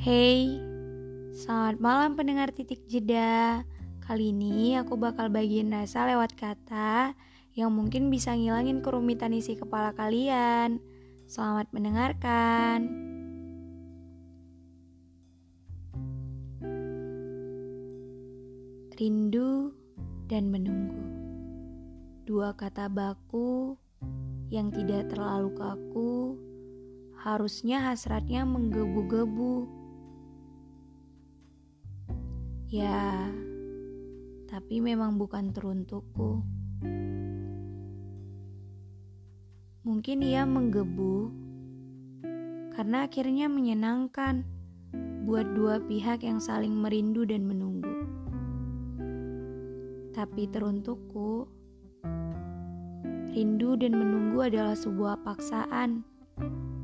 Hey, selamat malam pendengar titik jeda. Kali ini aku bakal bagiin rasa lewat kata yang mungkin bisa ngilangin kerumitan isi kepala kalian. Selamat mendengarkan. Rindu dan menunggu. Dua kata baku yang tidak terlalu kaku harusnya hasratnya menggebu-gebu. Ya, tapi memang bukan teruntukku. Mungkin ia menggebu karena akhirnya menyenangkan buat dua pihak yang saling merindu dan menunggu. Tapi teruntukku, rindu dan menunggu adalah sebuah paksaan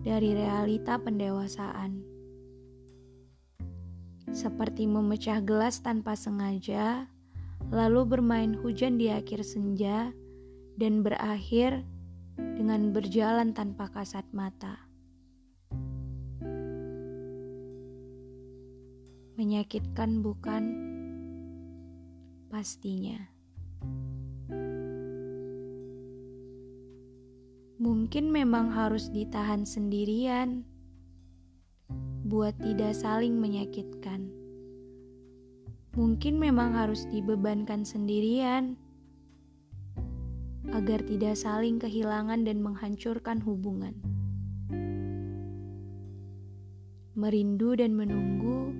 dari realita pendewasaan. Seperti memecah gelas tanpa sengaja, lalu bermain hujan di akhir senja, dan berakhir dengan berjalan tanpa kasat mata. Menyakitkan, bukan? Pastinya. Mungkin memang harus ditahan sendirian buat tidak saling menyakitkan. Mungkin memang harus dibebankan sendirian agar tidak saling kehilangan dan menghancurkan hubungan. Merindu dan menunggu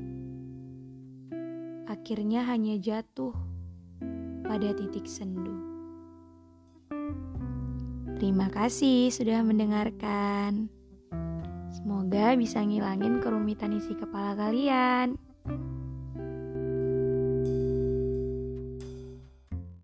akhirnya hanya jatuh pada titik sendu. Terima kasih sudah mendengarkan. Semoga bisa ngilangin kerumitan isi kepala kalian.